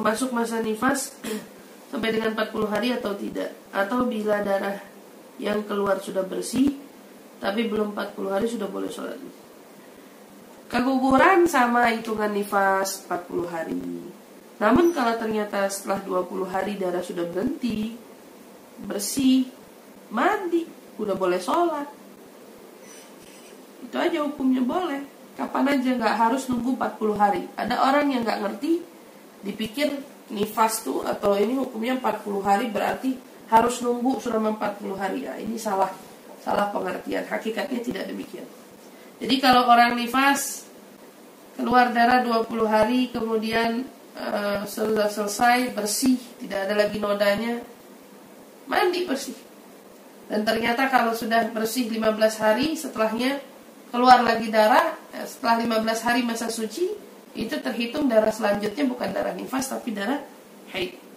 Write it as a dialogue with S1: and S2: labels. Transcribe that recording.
S1: termasuk masa nifas sampai dengan 40 hari atau tidak? Atau bila darah yang keluar sudah bersih tapi belum 40 hari sudah boleh sholat? Keguguran sama hitungan nifas 40 hari. Namun kalau ternyata setelah 20 hari darah sudah berhenti bersih mandi udah boleh sholat. Itu aja hukumnya boleh. Kapan aja nggak harus nunggu 40 hari? Ada orang yang nggak ngerti dipikir nifas tuh atau ini hukumnya 40 hari berarti harus nunggu selama 40 hari. Ya ini salah salah pengertian. Hakikatnya tidak demikian. Jadi kalau orang nifas keluar darah 20 hari kemudian uh, sudah selesai bersih tidak ada lagi nodanya mandi bersih. Dan ternyata kalau sudah bersih 15 hari setelahnya keluar lagi darah eh, setelah 15 hari masa suci itu terhitung darah selanjutnya bukan darah nifas tapi darah haid